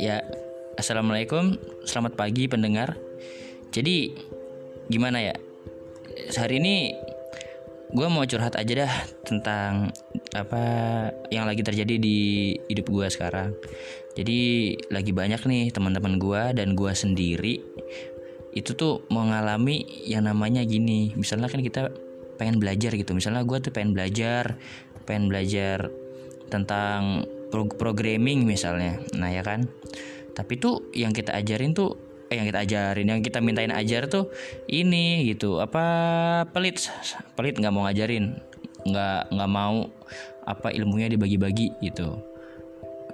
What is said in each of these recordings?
Ya, assalamualaikum, selamat pagi pendengar. Jadi, gimana ya? Hari ini gue mau curhat aja dah tentang apa yang lagi terjadi di hidup gue sekarang. Jadi lagi banyak nih teman-teman gue dan gue sendiri itu tuh mengalami yang namanya gini. Misalnya kan kita pengen belajar gitu. Misalnya gue tuh pengen belajar, pengen belajar tentang pro- programming misalnya. Nah ya kan. Tapi tuh yang kita ajarin tuh eh, yang kita ajarin, yang kita mintain ajar tuh ini gitu. Apa pelit pelit nggak mau ngajarin, nggak nggak mau apa ilmunya dibagi-bagi gitu.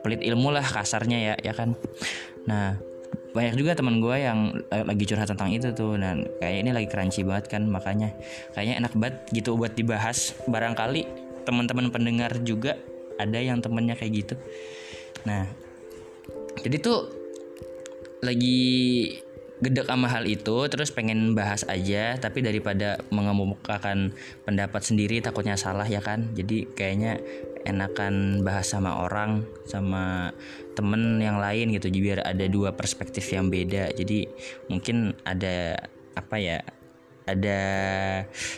Pelit ilmu lah kasarnya ya ya kan. Nah banyak juga teman gue yang lagi curhat tentang itu tuh dan kayak ini lagi crunchy banget kan makanya kayaknya enak banget gitu buat dibahas barangkali teman-teman pendengar juga ada yang temennya kayak gitu. Nah jadi tuh lagi gedek sama hal itu terus pengen bahas aja tapi daripada mengemukakan pendapat sendiri takutnya salah ya kan? Jadi kayaknya enakan bahas sama orang sama temen yang lain gitu biar ada dua perspektif yang beda. Jadi mungkin ada apa ya ada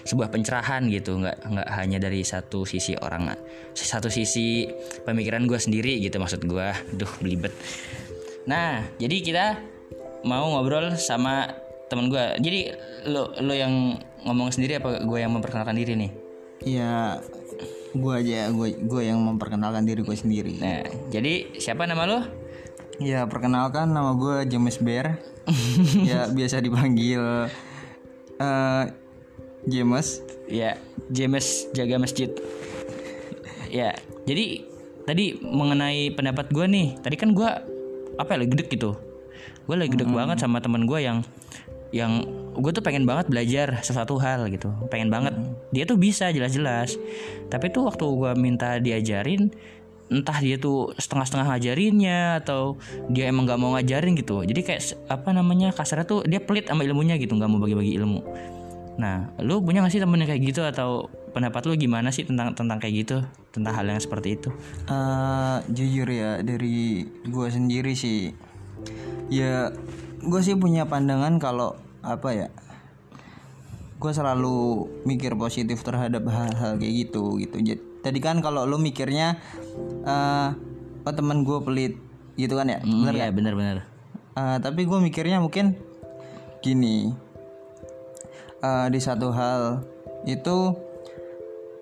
sebuah pencerahan gitu nggak nggak hanya dari satu sisi orang satu sisi pemikiran gue sendiri gitu maksud gue duh belibet. Nah jadi kita mau ngobrol sama temen gue jadi lo lo yang ngomong sendiri apa gue yang memperkenalkan diri nih? Iya, gue aja, gue gue yang memperkenalkan diri gue sendiri. nah jadi siapa nama lo? Ya perkenalkan nama gue James Bear. ya biasa dipanggil James. ya James jaga masjid. Ya jadi tadi mengenai pendapat gue nih tadi kan gue apa ya lagi gedek gitu. Gue lagi gedek banget sama teman gue yang yang gue tuh pengen banget belajar sesuatu hal gitu. Pengen banget. Dia tuh bisa jelas-jelas. Tapi tuh waktu gue minta diajarin entah dia tuh setengah-setengah ngajarinnya atau dia emang nggak mau ngajarin gitu jadi kayak apa namanya kasarnya tuh dia pelit sama ilmunya gitu nggak mau bagi-bagi ilmu nah lu punya gak sih temen yang kayak gitu atau pendapat lu gimana sih tentang tentang kayak gitu tentang hal yang seperti itu eh jujur ya dari gue sendiri sih. Ya gue sih punya pandangan kalau apa ya. Gue selalu mikir positif terhadap hal-hal kayak gitu gitu. Jadi tadi kan kalau lu mikirnya eh oh teman gue pelit gitu kan ya. Hmm, Bener iya bener-bener Eh, tapi gue mikirnya mungkin gini. Eh, di satu hal itu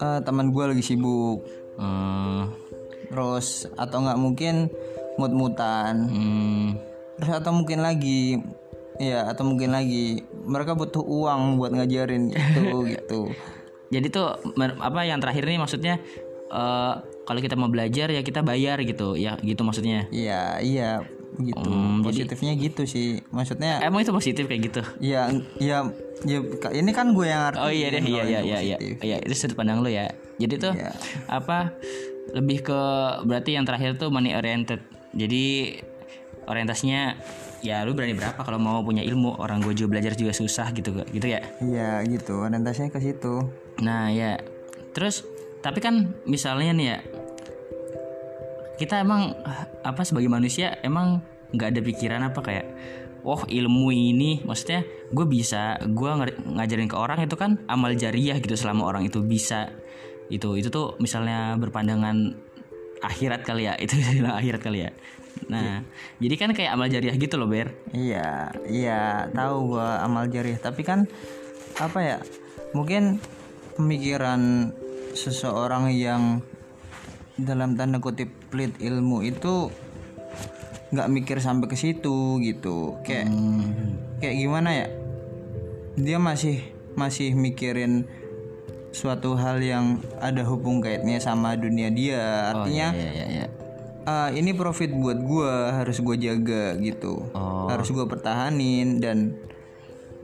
eh, teman gue lagi sibuk. Hmm, terus atau nggak mungkin mut-mutan. Hmm, terus atau mungkin lagi ya atau mungkin lagi mereka butuh uang buat ngajarin gitu gitu. Jadi tuh apa yang terakhir nih maksudnya eh kalau kita mau belajar ya kita bayar gitu ya gitu maksudnya? Iya iya gitu. Hmm, jadi- positifnya gitu sih. Maksudnya emang itu positif kayak gitu? Ya ya ya ini kan gue yang arti oh iya deh iya iya iya iya. iya itu sudut pandang lu ya. Jadi tuh Iya. apa lebih ke berarti yang terakhir tuh money oriented. Jadi orientasinya ya lu berani berapa kalau mau punya ilmu? Orang gue juga belajar juga susah gitu gitu ya? Iya gitu. Orientasinya ke situ. Nah ya, terus tapi kan misalnya nih ya, kita emang apa sebagai manusia emang nggak ada pikiran apa kayak, oh ilmu ini, maksudnya gue bisa, gue ngajarin ke orang itu kan amal jariah gitu selama orang itu bisa, itu itu tuh misalnya berpandangan akhirat kali ya, itu bilang akhirat kali ya. Nah, jadi kan kayak amal jariah gitu loh ber. Iya, iya, tahu gua amal jariah, tapi kan apa ya? Mungkin pemikiran seseorang yang dalam tanda kutip pelit ilmu itu nggak mikir sampai ke situ gitu. Kayak kayak gimana ya? Dia masih masih mikirin suatu hal yang ada hubung kaitnya sama dunia dia. Artinya Iya iya iya. Ah, ini profit buat gua harus gue jaga gitu. Oh. harus gue pertahanin dan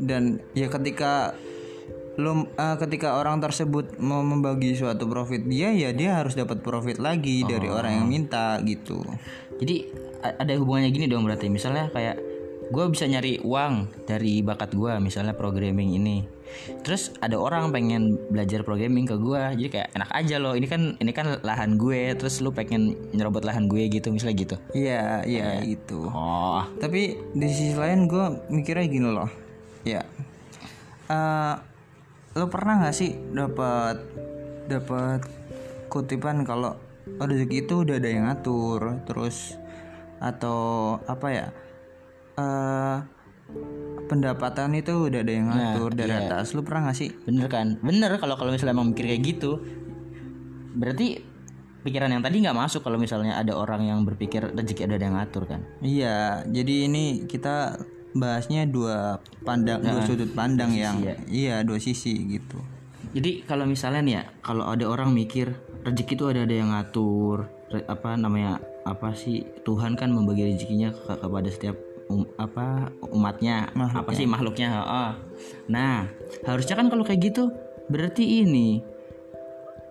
dan ya ketika lo ah, ketika orang tersebut mau membagi suatu profit dia ya dia harus dapat profit lagi dari orang yang minta gitu. Jadi ada hubungannya gini dong berarti. Misalnya kayak gue bisa nyari uang dari bakat gue misalnya programming ini. Terus ada orang pengen belajar programming ke gue jadi kayak enak aja loh. Ini kan ini kan lahan gue terus lu pengen nyerobot lahan gue gitu misalnya gitu. Iya iya itu oh. Tapi di sisi lain gue mikirnya gini loh. Ya Eh, lo pernah nggak sih dapat dapat kutipan kalau rezeki itu udah ada yang ngatur terus atau apa ya eh pendapatan itu udah ada yang ngatur dari atas lu pernah nggak sih? Bener kan? Bener kalau kalau misalnya emang mikir kayak gitu. Berarti pikiran yang tadi nggak masuk kalau misalnya ada orang yang berpikir rezeki ada yang ngatur kan? Iya jadi ini kita bahasnya dua pandang dua sudut pandang yang iya dua sisi gitu. Jadi kalau misalnya nih ya, kalau ada orang mikir rezeki itu ada ada yang ngatur, apa namanya apa sih Tuhan kan membagi rezekinya ke- kepada setiap um- apa umatnya, apa sih makhluknya. heeh. Nah harusnya kan kalau kayak gitu berarti ini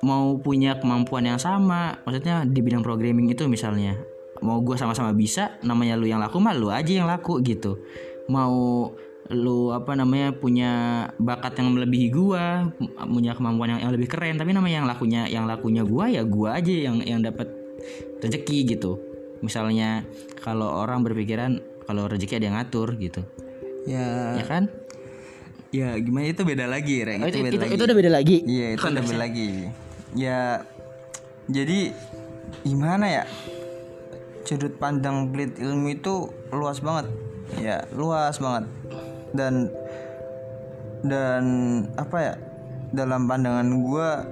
mau punya kemampuan yang sama, maksudnya di bidang programming itu misalnya mau gua sama-sama bisa, namanya lu yang laku mah lu aja yang laku gitu. Mau lu apa namanya punya bakat yang melebihi gua punya kemampuan yang, yang lebih keren tapi namanya yang lakunya yang lakunya gua ya gua aja yang yang dapat rezeki gitu misalnya kalau orang berpikiran kalau rezeki ada yang ngatur gitu ya ya kan ya gimana itu beda lagi Reng Oh, itu, itu, beda itu, lagi itu udah beda lagi Iya itu udah beda lagi. Ya jadi gimana ya? Sudut pandang pelit ilmu itu luas banget. Ya luas banget. Dan dan apa ya? Dalam pandangan gua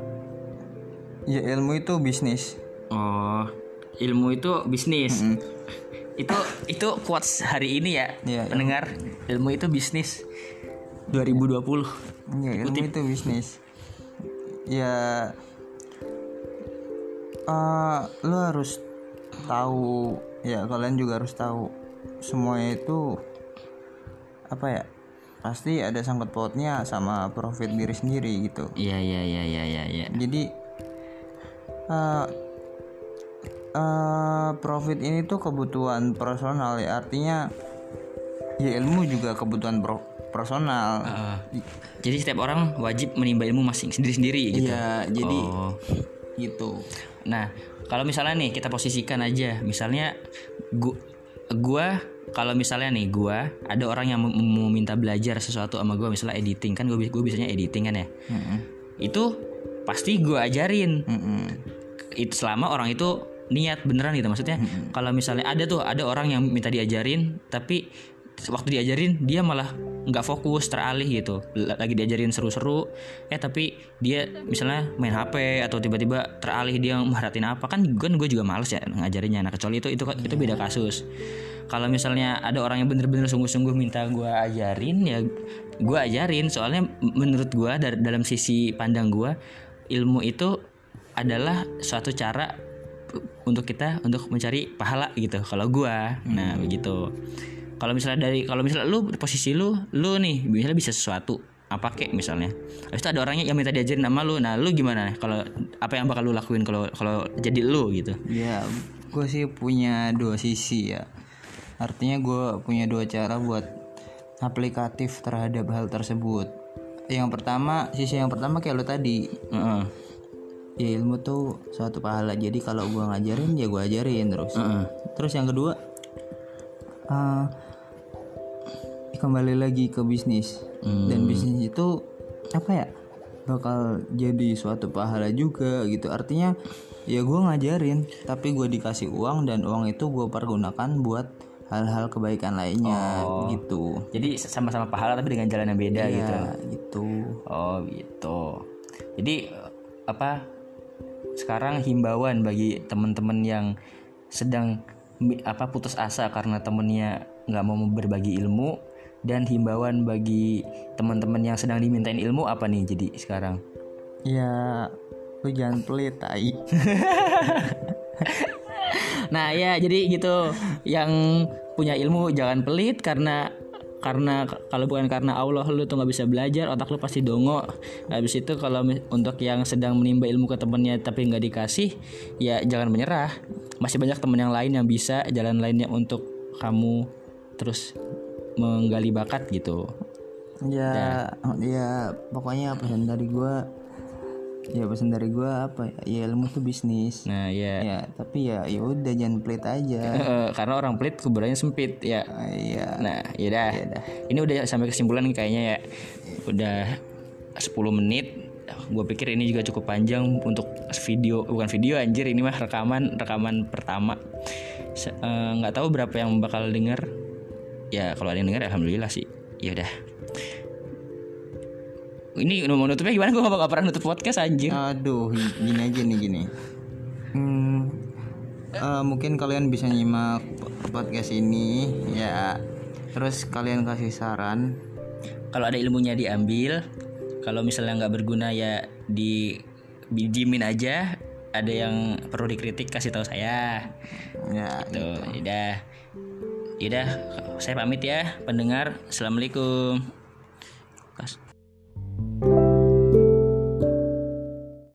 ya ilmu itu bisnis. oh ilmu itu bisnis itu itu quotes hari ini ya Iya, pendengar. Ilmu itu bisnis. 2020 Ya ilmu itu bisnis. Ya eh lu harus tahu ya kalian juga harus tahu. Semuanya itu apa ya pasti ada sangkut pautnya sama profit diri sendiri gitu. Iya iya iya iya iya iya. Jadi eh eh, profit ini tuh kebutuhan personal ya artinya ya ilmu juga kebutuhan pro- personal Heeh. jadi setiap orang wajib menimba ilmu masing sendiri-sendiri gitu Iya, jadi Oh. gitu. Nah, kalau misalnya nih kita posisikan aja, misalnya gua, gua kalau misalnya nih gua ada orang yang mau- minta belajar sesuatu sama gua misalnya editing kan gua gua bisanya editing kan ya. Itu pasti gua ajarin. Mm-mm. Itu selama orang itu niat beneran gitu. Maksudnya. Kalau misalnya ada tuh ada orang yang minta diajarin tapi waktu diajarin dia malah nggak fokus teralih gitu. Lagi diajarin seru-seru eh tapi dia misalnya main HP atau tiba-tiba teralih dia merhatiin apa kan kan gue juga males ya ngajarinnya. Nah kecuali itu itu itu beda kasus. Kalau misalnya ada orang yang bener-bener sungguh-sungguh minta gue ajarin ya gue ajarin. Soalnya menurut gue dari dalam sisi pandang gue ilmu itu adalah suatu cara untuk kita untuk mencari pahala gitu kalau gua. Nah begitu. Kalau misalnya dari kalau misalnya lu posisi lu lu nih misalnya bisa sesuatu apa kek misalnya. Habis itu ada orangnya yang minta diajarin sama lu. Nah lu gimana kalau apa yang bakal lu lakuin kalau kalau jadi lu gitu? Ya, gue sih punya dua sisi ya. Artinya gue punya dua cara buat aplikatif terhadap hal tersebut. Yang pertama, sisi yang pertama kayak lo tadi, Heeh. Ya ilmu tuh suatu pahala. Jadi kalau gue ngajarin, ya gue ajarin terus. Heeh. Terus yang kedua, eh, kembali lagi ke bisnis. Dan bisnis itu apa ya? Bakal jadi suatu pahala juga gitu. Artinya ya gue ngajarin, tapi gue dikasih uang dan uang itu gue pergunakan buat hal-hal kebaikan lainnya gitu. jadi sama-sama pahala tapi dengan jalan yang beda gitu Ya gitu. Oh gitu. Jadi apa? Sekarang himbauan bagi teman-teman yang sedang apa putus asa karena temennya nggak mau berbagi ilmu dan himbauan bagi teman-teman yang sedang dimintain ilmu apa nih jadi sekarang? Ya lu jangan pelit tai. Nah ya jadi gitu yang punya ilmu jangan pelit karena karena kalau bukan karena Allah lu tuh nggak bisa belajar otak lu pasti dongo. Habis itu kalau untuk yang sedang menimba ilmu ke temennya tapi nggak dikasih ya jangan menyerah. Masih banyak temen yang lain yang bisa jalan lainnya untuk kamu terus menggali bakat gitu. Ya ya pokoknya pesan dari gua ya pesan dari gua apa ya, ya ilmu tuh bisnis. Nah ya ya tapi ya ya udah jangan pelit aja. Karena orang pelit kuburannya sempit ya. Ah, iya. Nah yaudah ini udah sampai kesimpulan kayaknya ya. Udah 10 menit. Gue pikir ini juga cukup panjang untuk video bukan video anjir ini mah rekaman rekaman pertama. Eh, nggak tahu berapa yang bakal denger. Ya kalau ada yang denger alhamdulillah sih. Ya udah ini mau nutupnya gimana? Gue gak pernah nutup podcast anjir. Aduh, gini aja nih gini. Hmm, eh, mungkin kalian bisa nyimak podcast ini ya. Terus kalian kasih saran. kalau ada ilmunya diambil. Kalau misalnya nggak berguna ya di dijimin aja. Ada yang perlu dikritik kasih tahu saya. Ya, tuh udah udah saya pamit ya pendengar. Assalamualaikum